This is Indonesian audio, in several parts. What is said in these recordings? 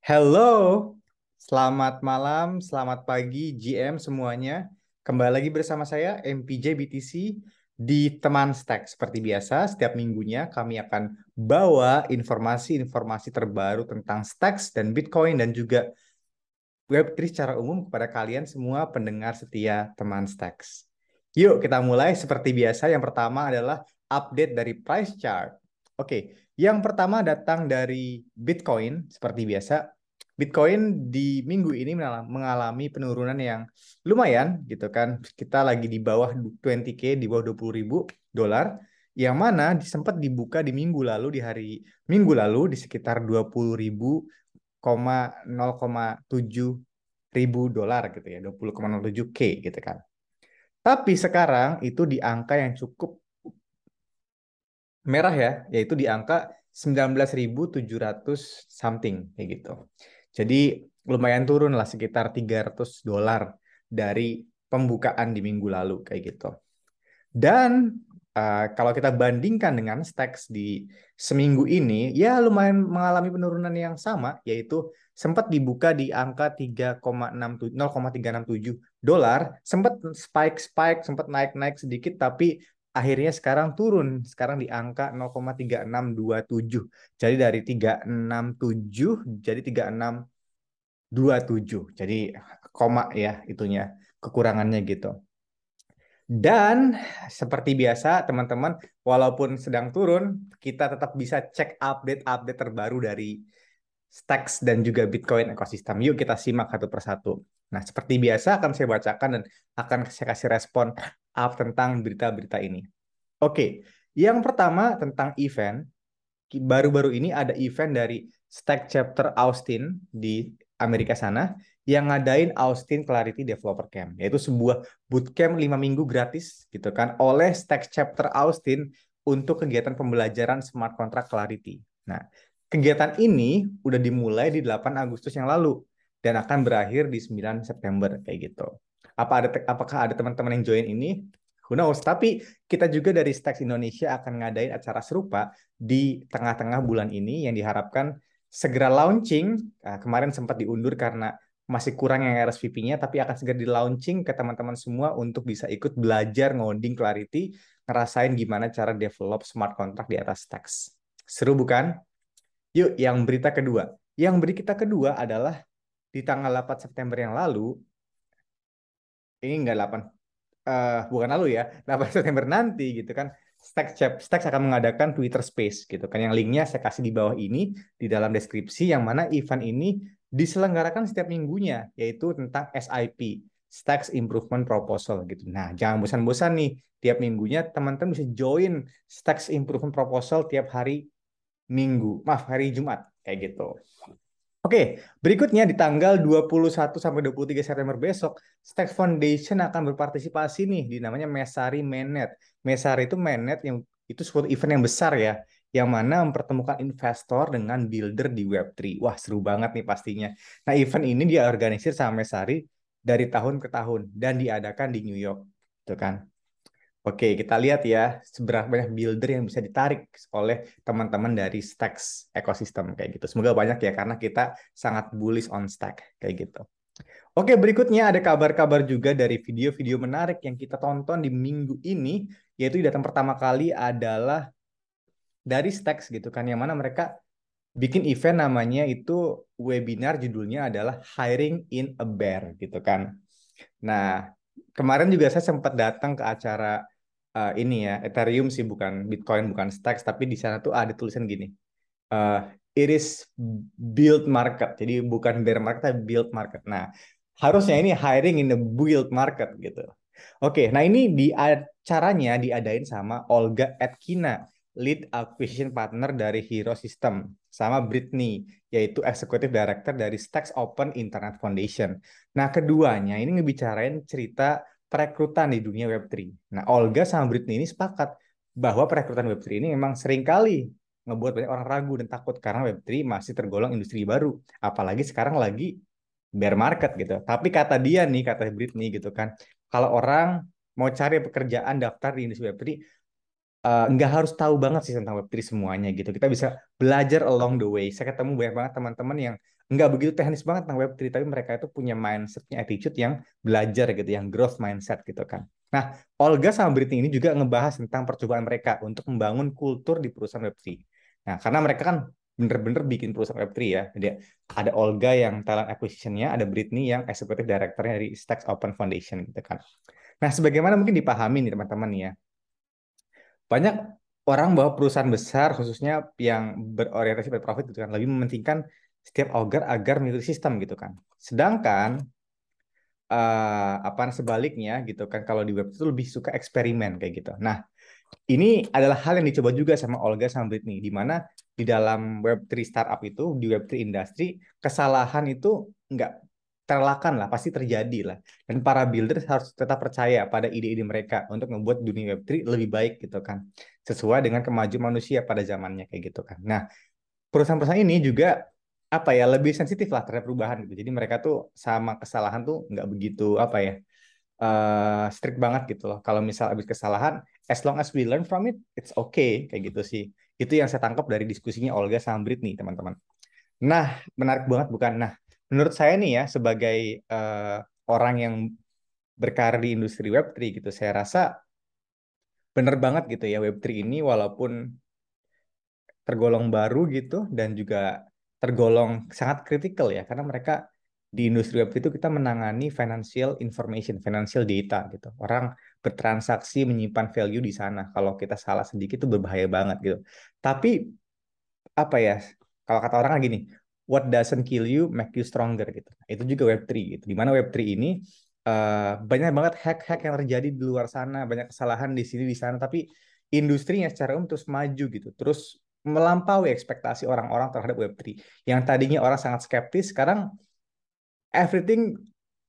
Hello, selamat malam, selamat pagi GM semuanya. Kembali lagi bersama saya MPJ BTC di Teman Stack. Seperti biasa, setiap minggunya kami akan bawa informasi-informasi terbaru tentang Stacks dan Bitcoin dan juga Web3 secara umum kepada kalian semua pendengar setia Teman Stacks. Yuk kita mulai seperti biasa. Yang pertama adalah update dari price chart. Oke, yang pertama datang dari Bitcoin seperti biasa. Bitcoin di minggu ini mengalami penurunan yang lumayan gitu kan. Kita lagi di bawah 20k, di bawah 20 ribu dolar. Yang mana sempat dibuka di minggu lalu, di hari minggu lalu di sekitar 20 ribu, 0,7 ribu dolar gitu ya, 20,07 k gitu kan. Tapi sekarang itu di angka yang cukup merah ya, yaitu di angka 19.700 something kayak gitu. Jadi lumayan turun lah sekitar 300 dolar dari pembukaan di minggu lalu kayak gitu. Dan uh, kalau kita bandingkan dengan Stacks di seminggu ini, ya lumayan mengalami penurunan yang sama, yaitu sempat dibuka di angka 3,67 0,367 dolar, sempat spike-spike, sempat naik-naik sedikit, tapi akhirnya sekarang turun sekarang di angka 0,3627 jadi dari 367 jadi 3627 jadi koma ya itunya kekurangannya gitu dan seperti biasa teman-teman walaupun sedang turun kita tetap bisa cek update-update terbaru dari Stacks dan juga Bitcoin ekosistem. Yuk kita simak satu persatu. Nah, seperti biasa akan saya bacakan dan akan saya kasih respon up tentang berita-berita ini. Oke, yang pertama tentang event. Baru-baru ini ada event dari Stack Chapter Austin di Amerika sana yang ngadain Austin Clarity Developer Camp, yaitu sebuah bootcamp 5 minggu gratis gitu kan oleh Stack Chapter Austin untuk kegiatan pembelajaran smart contract Clarity. Nah, kegiatan ini udah dimulai di 8 Agustus yang lalu dan akan berakhir di 9 September kayak gitu. Apa ada apakah ada teman-teman yang join ini? Who knows? Tapi kita juga dari Stacks Indonesia akan ngadain acara serupa di tengah-tengah bulan ini yang diharapkan segera launching. Nah, kemarin sempat diundur karena masih kurang yang RSVP-nya, tapi akan segera di launching ke teman-teman semua untuk bisa ikut belajar ngoding Clarity, ngerasain gimana cara develop smart contract di atas Stacks. Seru bukan? Yuk, yang berita kedua. Yang berita kedua adalah di tanggal 8 September yang lalu, ini enggak 8, uh, bukan lalu ya, 8 September nanti gitu kan, Stacks, Stacks akan mengadakan Twitter Space gitu kan, yang linknya saya kasih di bawah ini di dalam deskripsi, yang mana event ini diselenggarakan setiap minggunya, yaitu tentang SIP, Stacks Improvement Proposal gitu. Nah, jangan bosan-bosan nih, tiap minggunya teman-teman bisa join Stacks Improvement Proposal tiap hari Minggu, maaf hari Jumat kayak gitu. Oke, berikutnya di tanggal 21 sampai 23 September besok, Stack Foundation akan berpartisipasi nih di namanya Mesari Mainnet. Mesari itu mainnet yang itu suatu event yang besar ya, yang mana mempertemukan investor dengan builder di Web3. Wah, seru banget nih pastinya. Nah, event ini dia organisir sama Mesari dari tahun ke tahun dan diadakan di New York. Tuh kan. Oke, kita lihat ya seberapa banyak builder yang bisa ditarik oleh teman-teman dari Stacks ekosistem kayak gitu. Semoga banyak ya karena kita sangat bullish on Stack kayak gitu. Oke, berikutnya ada kabar-kabar juga dari video-video menarik yang kita tonton di minggu ini, yaitu datang pertama kali adalah dari Stacks gitu kan, yang mana mereka bikin event namanya itu webinar judulnya adalah Hiring in a Bear gitu kan. Nah, kemarin juga saya sempat datang ke acara uh, ini ya Ethereum sih bukan Bitcoin bukan Stacks tapi di sana tuh ada tulisan gini uh, it is build market. Jadi bukan bear market tapi build market. Nah harusnya ini hiring in the build market gitu. Oke nah ini di acaranya diadain sama Olga Atkina lead acquisition partner dari Hero System sama Britney yaitu executive director dari Stacks Open Internet Foundation. Nah, keduanya ini ngebicarain cerita perekrutan di dunia Web3. Nah, Olga sama Britney ini sepakat bahwa perekrutan Web3 ini memang sering kali ngebuat banyak orang ragu dan takut karena Web3 masih tergolong industri baru. Apalagi sekarang lagi bear market gitu. Tapi kata dia nih, kata Britney gitu kan, kalau orang mau cari pekerjaan daftar di industri Web3, uh, nggak harus tahu banget sih tentang Web3 semuanya gitu. Kita bisa belajar along the way. Saya ketemu banyak banget teman-teman yang nggak begitu teknis banget tentang Web3, tapi mereka itu punya mindsetnya attitude yang belajar gitu, yang growth mindset gitu kan. Nah, Olga sama Britney ini juga ngebahas tentang percobaan mereka untuk membangun kultur di perusahaan Web3. Nah, karena mereka kan bener-bener bikin perusahaan Web3 ya. Jadi ada Olga yang talent acquisition-nya, ada Britney yang executive director-nya dari Stacks Open Foundation gitu kan. Nah, sebagaimana mungkin dipahami nih teman-teman ya. Banyak orang bahwa perusahaan besar khususnya yang berorientasi pada profit gitu kan lebih mementingkan setiap agar agar mengikuti sistem gitu kan. Sedangkan uh, apa sebaliknya gitu kan kalau di web itu lebih suka eksperimen kayak gitu. Nah, ini adalah hal yang dicoba juga sama Olga sama Britney di mana di dalam web3 startup itu di web3 industri kesalahan itu nggak terlakan lah, pasti terjadi lah. Dan para builder harus tetap percaya pada ide-ide mereka untuk membuat dunia Web3 lebih baik gitu kan. Sesuai dengan kemajuan manusia pada zamannya kayak gitu kan. Nah, perusahaan-perusahaan ini juga apa ya lebih sensitif lah terhadap perubahan gitu. Jadi mereka tuh sama kesalahan tuh nggak begitu apa ya uh, strict banget gitu loh. Kalau misal habis kesalahan, as long as we learn from it, it's okay kayak gitu sih. Itu yang saya tangkap dari diskusinya Olga sama Britney teman-teman. Nah menarik banget bukan? Nah menurut saya nih ya sebagai uh, orang yang berkarir di industri Web3 gitu, saya rasa bener banget gitu ya Web3 ini walaupun tergolong baru gitu dan juga tergolong sangat kritikal ya karena mereka di industri web itu kita menangani financial information, financial data gitu. Orang bertransaksi menyimpan value di sana. Kalau kita salah sedikit itu berbahaya banget gitu. Tapi apa ya? Kalau kata orang gini, what doesn't kill you make you stronger gitu. Itu juga web3 gitu. Di mana web3 ini uh, banyak banget hack-hack yang terjadi di luar sana, banyak kesalahan di sini di sana, tapi industrinya secara umum terus maju gitu. Terus melampaui ekspektasi orang-orang terhadap Web3. Yang tadinya orang sangat skeptis, sekarang everything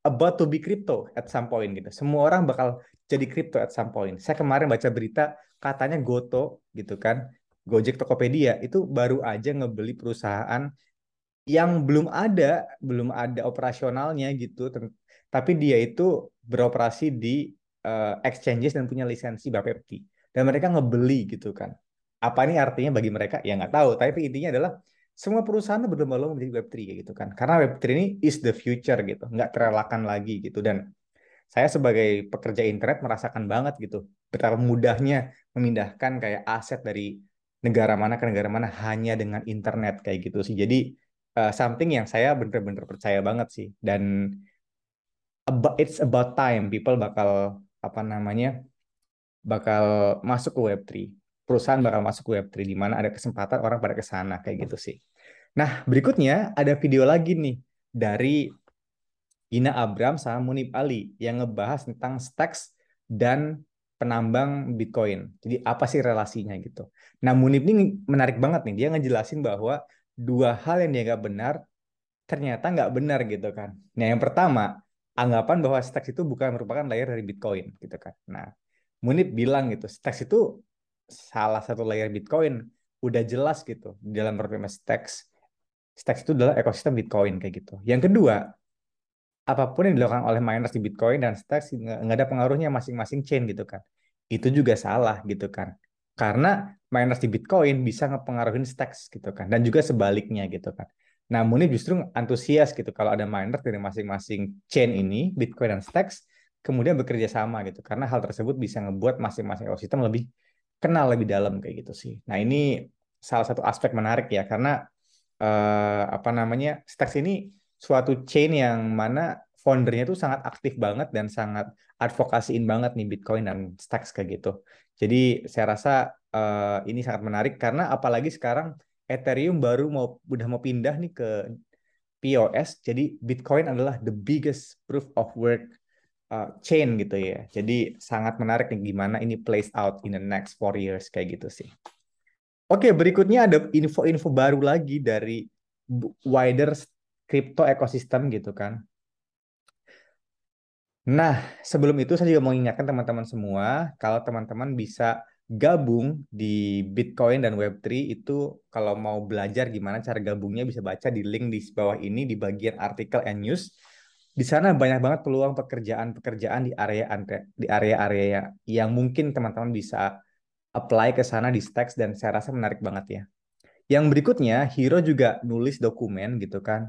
about to be crypto at some point gitu. Semua orang bakal jadi crypto at some point. Saya kemarin baca berita katanya Goto gitu kan, Gojek Tokopedia itu baru aja ngebeli perusahaan yang belum ada, belum ada operasionalnya gitu. Tapi dia itu beroperasi di uh, exchanges dan punya lisensi BAPEPT. Dan mereka ngebeli gitu kan apa ini artinya bagi mereka? Ya nggak tahu. Tapi intinya adalah semua perusahaan berlomba-lomba menjadi Web3 gitu kan. Karena Web3 ini is the future gitu. Nggak terelakkan lagi gitu. Dan saya sebagai pekerja internet merasakan banget gitu betapa mudahnya memindahkan kayak aset dari negara mana ke negara mana hanya dengan internet kayak gitu sih. Jadi uh, something yang saya bener-bener percaya banget sih. Dan about, it's about time people bakal apa namanya bakal masuk ke Web3 perusahaan bakal masuk ke Web3 di mana ada kesempatan orang pada ke sana kayak gitu sih. Nah, berikutnya ada video lagi nih dari Ina Abram sama Munib Ali yang ngebahas tentang stacks dan penambang Bitcoin. Jadi apa sih relasinya gitu. Nah, Munib ini menarik banget nih. Dia ngejelasin bahwa dua hal yang dia nggak benar ternyata nggak benar gitu kan. Nah, yang pertama, anggapan bahwa stacks itu bukan merupakan layer dari Bitcoin gitu kan. Nah, Munib bilang gitu, stacks itu salah satu layer Bitcoin udah jelas gitu di dalam roadmap Stacks. Stacks itu adalah ekosistem Bitcoin kayak gitu. Yang kedua, apa pun yang dilakukan oleh miners di Bitcoin dan Stacks nggak ada pengaruhnya masing-masing chain gitu kan. Itu juga salah gitu kan. Karena miners di Bitcoin bisa ngepengaruhin Stacks gitu kan. Dan juga sebaliknya gitu kan. Namun ini justru antusias gitu kalau ada miner dari masing-masing chain ini, Bitcoin dan Stacks, kemudian bekerja sama gitu. Karena hal tersebut bisa ngebuat masing-masing ekosistem lebih kenal lebih dalam kayak gitu sih. Nah ini salah satu aspek menarik ya karena uh, apa namanya Stacks ini suatu chain yang mana foundernya tuh sangat aktif banget dan sangat advokasiin banget nih Bitcoin dan Stacks kayak gitu. Jadi saya rasa uh, ini sangat menarik karena apalagi sekarang Ethereum baru mau udah mau pindah nih ke POS. Jadi Bitcoin adalah the biggest proof of work uh, chain gitu ya. Jadi sangat menarik nih gimana ini plays out in the next four years kayak gitu sih. Oke, berikutnya ada info-info baru lagi dari wider crypto ekosistem gitu kan. Nah, sebelum itu saya juga mau ingatkan teman-teman semua, kalau teman-teman bisa gabung di Bitcoin dan Web3 itu kalau mau belajar gimana cara gabungnya bisa baca di link di bawah ini di bagian artikel and news di sana banyak banget peluang pekerjaan-pekerjaan di area di area-area yang mungkin teman-teman bisa apply ke sana di Stacks dan saya rasa menarik banget ya. Yang berikutnya, Hero juga nulis dokumen gitu kan.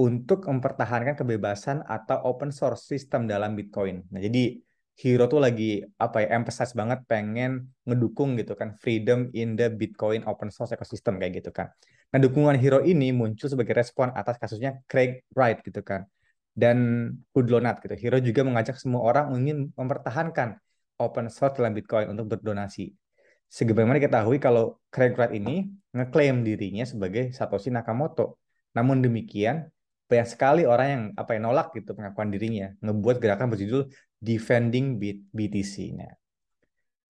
untuk mempertahankan kebebasan atau open source system dalam Bitcoin. Nah, jadi Hero tuh lagi apa ya emphasize banget pengen ngedukung gitu kan freedom in the Bitcoin open source ecosystem kayak gitu kan. Nah, dukungan Hero ini muncul sebagai respon atas kasusnya Craig Wright gitu kan. Dan Hoodlonat gitu. Hero juga mengajak semua orang ingin mempertahankan open source dalam Bitcoin untuk berdonasi. Sebagaimana diketahui kalau Craig Wright ini ngeklaim dirinya sebagai Satoshi Nakamoto. Namun demikian, banyak sekali orang yang apa yang nolak gitu pengakuan dirinya, ngebuat gerakan berjudul Defending BTC. Nah,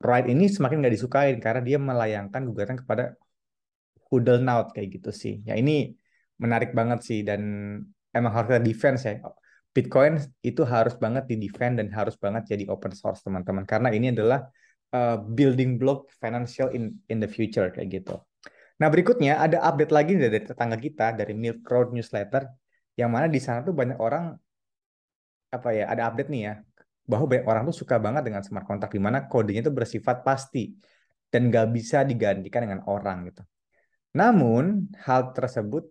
Wright ini semakin nggak disukain karena dia melayangkan gugatan kepada Hoodlenaut kayak gitu sih. Ya ini menarik banget sih dan emang harus defense ya. Bitcoin itu harus banget di defend dan harus banget jadi open source teman-teman karena ini adalah uh, building block financial in in the future kayak gitu. Nah berikutnya ada update lagi dari tetangga kita dari Milk Road Newsletter yang mana di sana tuh banyak orang apa ya ada update nih ya bahwa banyak orang tuh suka banget dengan smart contract di mana kodenya itu bersifat pasti dan nggak bisa digantikan dengan orang gitu. Namun hal tersebut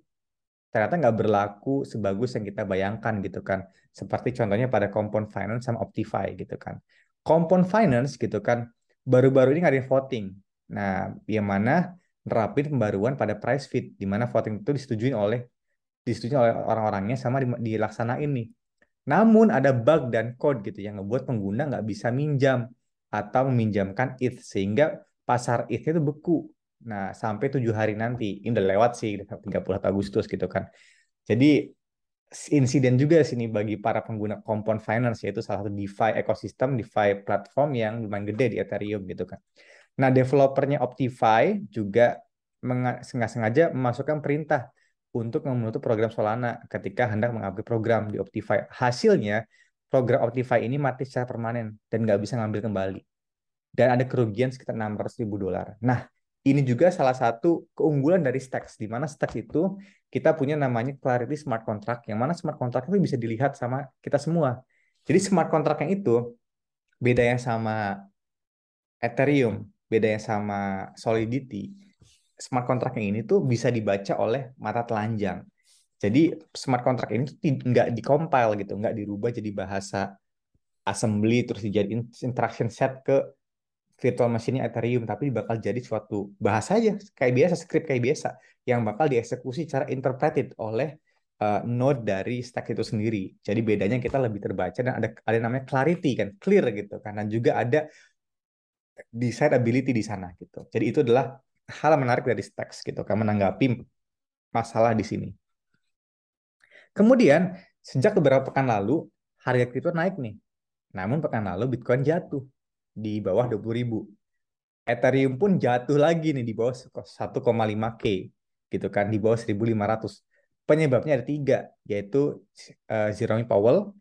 ternyata nggak berlaku sebagus yang kita bayangkan gitu kan. Seperti contohnya pada Compound Finance sama Optify gitu kan. Compound Finance gitu kan baru-baru ini ngadain voting. Nah, yang mana nerapin pembaruan pada price feed di mana voting itu disetujui oleh disetujui oleh orang-orangnya sama dilaksanain nih. Namun ada bug dan code gitu yang ngebuat pengguna nggak bisa minjam atau meminjamkan ETH sehingga pasar ETH itu beku. Nah, sampai tujuh hari nanti. Ini udah lewat sih, 30 Agustus gitu kan. Jadi, insiden juga sini bagi para pengguna Compound Finance, yaitu salah satu DeFi ekosistem, DeFi platform yang lumayan gede di Ethereum gitu kan. Nah, developernya Optify juga sengaja memasukkan perintah untuk menutup program Solana ketika hendak mengupgrade program di Optify. Hasilnya, program Optify ini mati secara permanen dan nggak bisa ngambil kembali. Dan ada kerugian sekitar 600 ribu dolar. Nah, ini juga salah satu keunggulan dari Stacks, di mana Stacks itu kita punya namanya Clarity Smart Contract, yang mana smart contract itu bisa dilihat sama kita semua. Jadi smart contract yang itu bedanya sama Ethereum, bedanya sama Solidity, smart contract yang ini tuh bisa dibaca oleh mata telanjang. Jadi smart contract ini tuh nggak dikompil gitu, nggak dirubah jadi bahasa assembly terus dijadiin instruction set ke virtual machine Ethereum, tapi bakal jadi suatu bahasa aja kayak biasa, script kayak biasa yang bakal dieksekusi secara interpreted oleh uh, node dari stack itu sendiri. Jadi bedanya kita lebih terbaca dan ada ada namanya clarity kan, clear gitu kan, dan juga ada design ability di sana gitu. Jadi itu adalah hal menarik dari Stacks gitu kan menanggapi masalah di sini. Kemudian sejak beberapa pekan lalu harga kripto naik nih. Namun pekan lalu Bitcoin jatuh di bawah 20.000. Ethereum pun jatuh lagi nih di bawah 1,5K gitu kan di bawah 1.500. Penyebabnya ada tiga, yaitu uh, Jerome Powell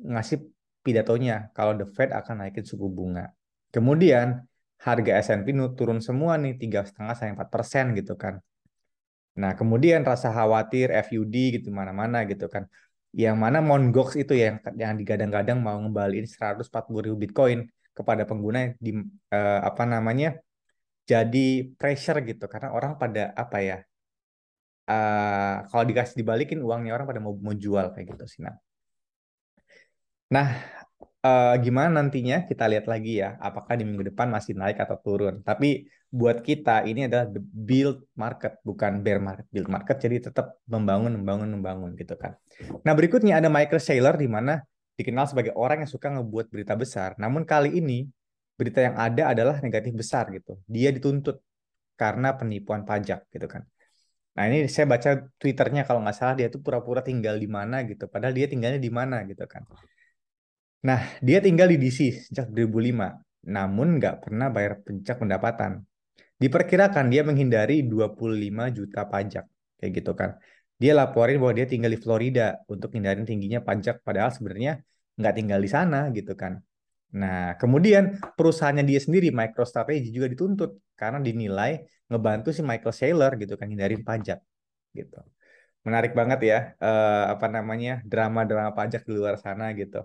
ngasih pidatonya kalau the Fed akan naikin suku bunga. Kemudian harga S&P turun semua nih tiga setengah sampai empat persen gitu kan. Nah kemudian rasa khawatir FUD gitu mana-mana gitu kan. Yang mana Mongox itu yang yang digadang-gadang mau ngembaliin 140 ribu Bitcoin kepada pengguna di uh, apa namanya jadi pressure gitu. Karena orang pada apa ya uh, kalau dikasih dibalikin uangnya orang pada mau mau jual kayak gitu sih nah. Nah, uh, gimana nantinya? Kita lihat lagi ya apakah di minggu depan masih naik atau turun. Tapi buat kita ini adalah the build market bukan bear market. Build market jadi tetap membangun membangun membangun gitu kan. Nah berikutnya ada Michael Saylor di mana dikenal sebagai orang yang suka ngebuat berita besar namun kali ini berita yang ada adalah negatif besar gitu dia dituntut karena penipuan pajak gitu kan Nah ini saya baca twitternya kalau nggak salah dia tuh pura-pura tinggal di mana gitu, padahal dia tinggalnya di mana gitu kan. Nah, dia tinggal di DC sejak 2005, namun nggak pernah bayar pajak pendapatan. Diperkirakan dia menghindari 25 juta pajak, kayak gitu kan. Dia laporin bahwa dia tinggal di Florida untuk hindarin tingginya pajak, padahal sebenarnya nggak tinggal di sana, gitu kan. Nah, kemudian perusahaannya dia sendiri, MicroStrategy juga dituntut karena dinilai ngebantu si Michael Saylor gitu kan hindarin pajak, gitu. Menarik banget ya, uh, apa namanya drama-drama pajak di luar sana gitu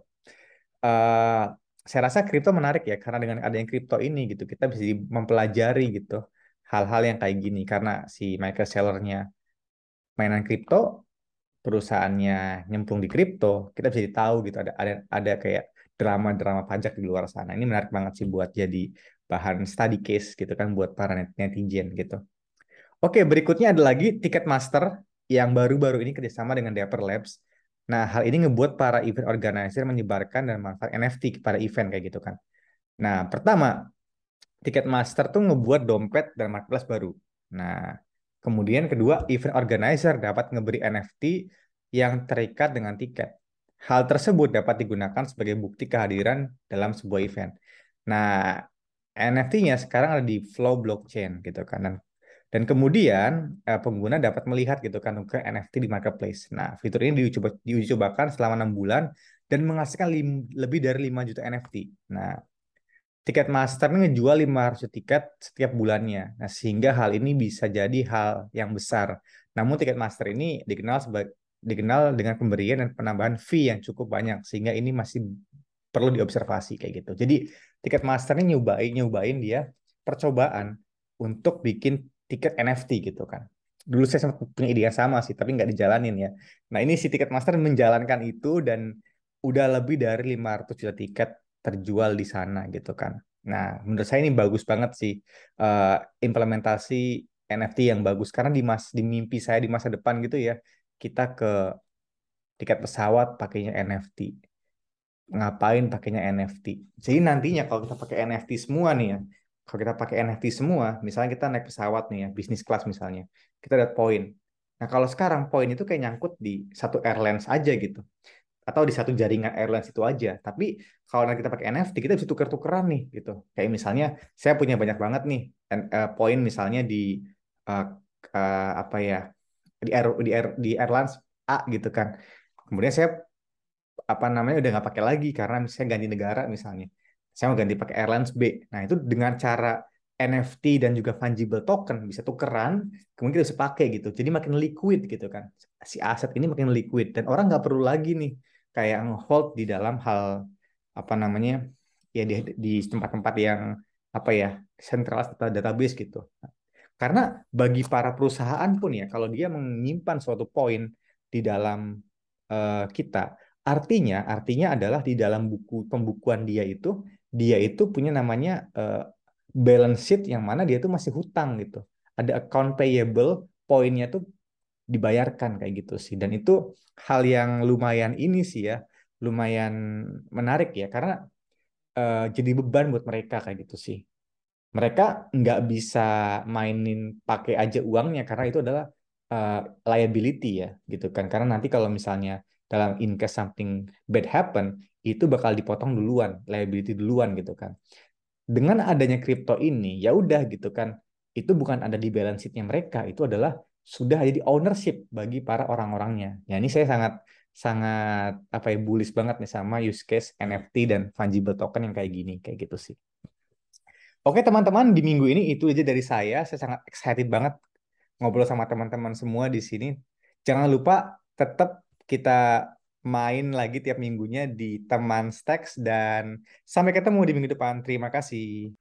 uh, saya rasa kripto menarik ya karena dengan adanya kripto ini gitu kita bisa mempelajari gitu hal-hal yang kayak gini karena si Michael Saylor-nya mainan kripto perusahaannya nyemplung di kripto, kita bisa tahu gitu ada ada ada kayak drama-drama pajak di luar sana. Ini menarik banget sih buat jadi bahan study case gitu kan buat para netizen gitu. Oke, berikutnya ada lagi Ticketmaster yang baru-baru ini kerjasama dengan Dapper Labs. Nah, hal ini ngebuat para event organizer menyebarkan dan manfaat NFT kepada event kayak gitu kan. Nah, pertama, Ticketmaster tuh ngebuat dompet dan marketplace baru. Nah, kemudian kedua, event organizer dapat ngeberi NFT yang terikat dengan tiket. Hal tersebut dapat digunakan sebagai bukti kehadiran dalam sebuah event. Nah, NFT-nya sekarang ada di Flow blockchain gitu kan dan dan kemudian eh, pengguna dapat melihat gitu kan ke NFT di marketplace. Nah, fitur ini diuji, cobakan selama enam bulan dan menghasilkan lebih dari 5 juta NFT. Nah, Ticketmaster ini ngejual 500 tiket setiap bulannya. Nah, sehingga hal ini bisa jadi hal yang besar. Namun Ticketmaster ini dikenal sebagai dikenal dengan pemberian dan penambahan fee yang cukup banyak sehingga ini masih perlu diobservasi kayak gitu. Jadi Ticketmaster ini nyobain nyobain dia percobaan untuk bikin tiket NFT gitu kan. Dulu saya sempat punya ide yang sama sih, tapi nggak dijalanin ya. Nah ini si Ticketmaster menjalankan itu dan udah lebih dari 500 juta tiket terjual di sana gitu kan. Nah, menurut saya ini bagus banget sih uh, implementasi NFT yang bagus karena di mas di mimpi saya di masa depan gitu ya kita ke tiket pesawat pakainya NFT. Ngapain pakainya NFT? Jadi nantinya kalau kita pakai NFT semua nih ya, kalau kita pakai NFT semua, misalnya kita naik pesawat nih ya, bisnis kelas misalnya, kita dapat poin. Nah kalau sekarang poin itu kayak nyangkut di satu airlines aja gitu atau di satu jaringan airlines itu aja. Tapi kalau nanti kita pakai NFT, kita bisa tuker-tukeran nih gitu. Kayak misalnya saya punya banyak banget nih uh, poin misalnya di uh, uh, apa ya di air di air di airlines A gitu kan. Kemudian saya apa namanya udah nggak pakai lagi karena saya ganti negara misalnya. Saya mau ganti pakai airlines B. Nah itu dengan cara NFT dan juga fungible token bisa tukeran, kemudian bisa pakai gitu. Jadi makin liquid gitu kan. Si aset ini makin liquid dan orang nggak perlu lagi nih kayak hold di dalam hal apa namanya ya di di tempat-tempat yang apa ya sentral atau database gitu. Karena bagi para perusahaan pun ya kalau dia menyimpan suatu poin di dalam uh, kita, artinya artinya adalah di dalam buku pembukuan dia itu dia itu punya namanya uh, balance sheet yang mana dia itu masih hutang gitu. Ada account payable, poinnya tuh dibayarkan kayak gitu sih. Dan itu hal yang lumayan ini sih ya lumayan menarik ya karena uh, jadi beban buat mereka kayak gitu sih. Mereka nggak bisa mainin pakai aja uangnya karena itu adalah uh, liability ya gitu kan. Karena nanti kalau misalnya dalam in case something bad happen itu bakal dipotong duluan liability duluan gitu kan. Dengan adanya kripto ini ya udah gitu kan. Itu bukan ada di balance sheetnya mereka itu adalah sudah jadi ownership bagi para orang-orangnya. Ya ini saya sangat sangat apa ya bullish banget nih sama use case NFT dan fungible token yang kayak gini, kayak gitu sih. Oke teman-teman, di minggu ini itu aja dari saya. Saya sangat excited banget ngobrol sama teman-teman semua di sini. Jangan lupa tetap kita main lagi tiap minggunya di teman Stacks dan sampai ketemu di minggu depan. Terima kasih.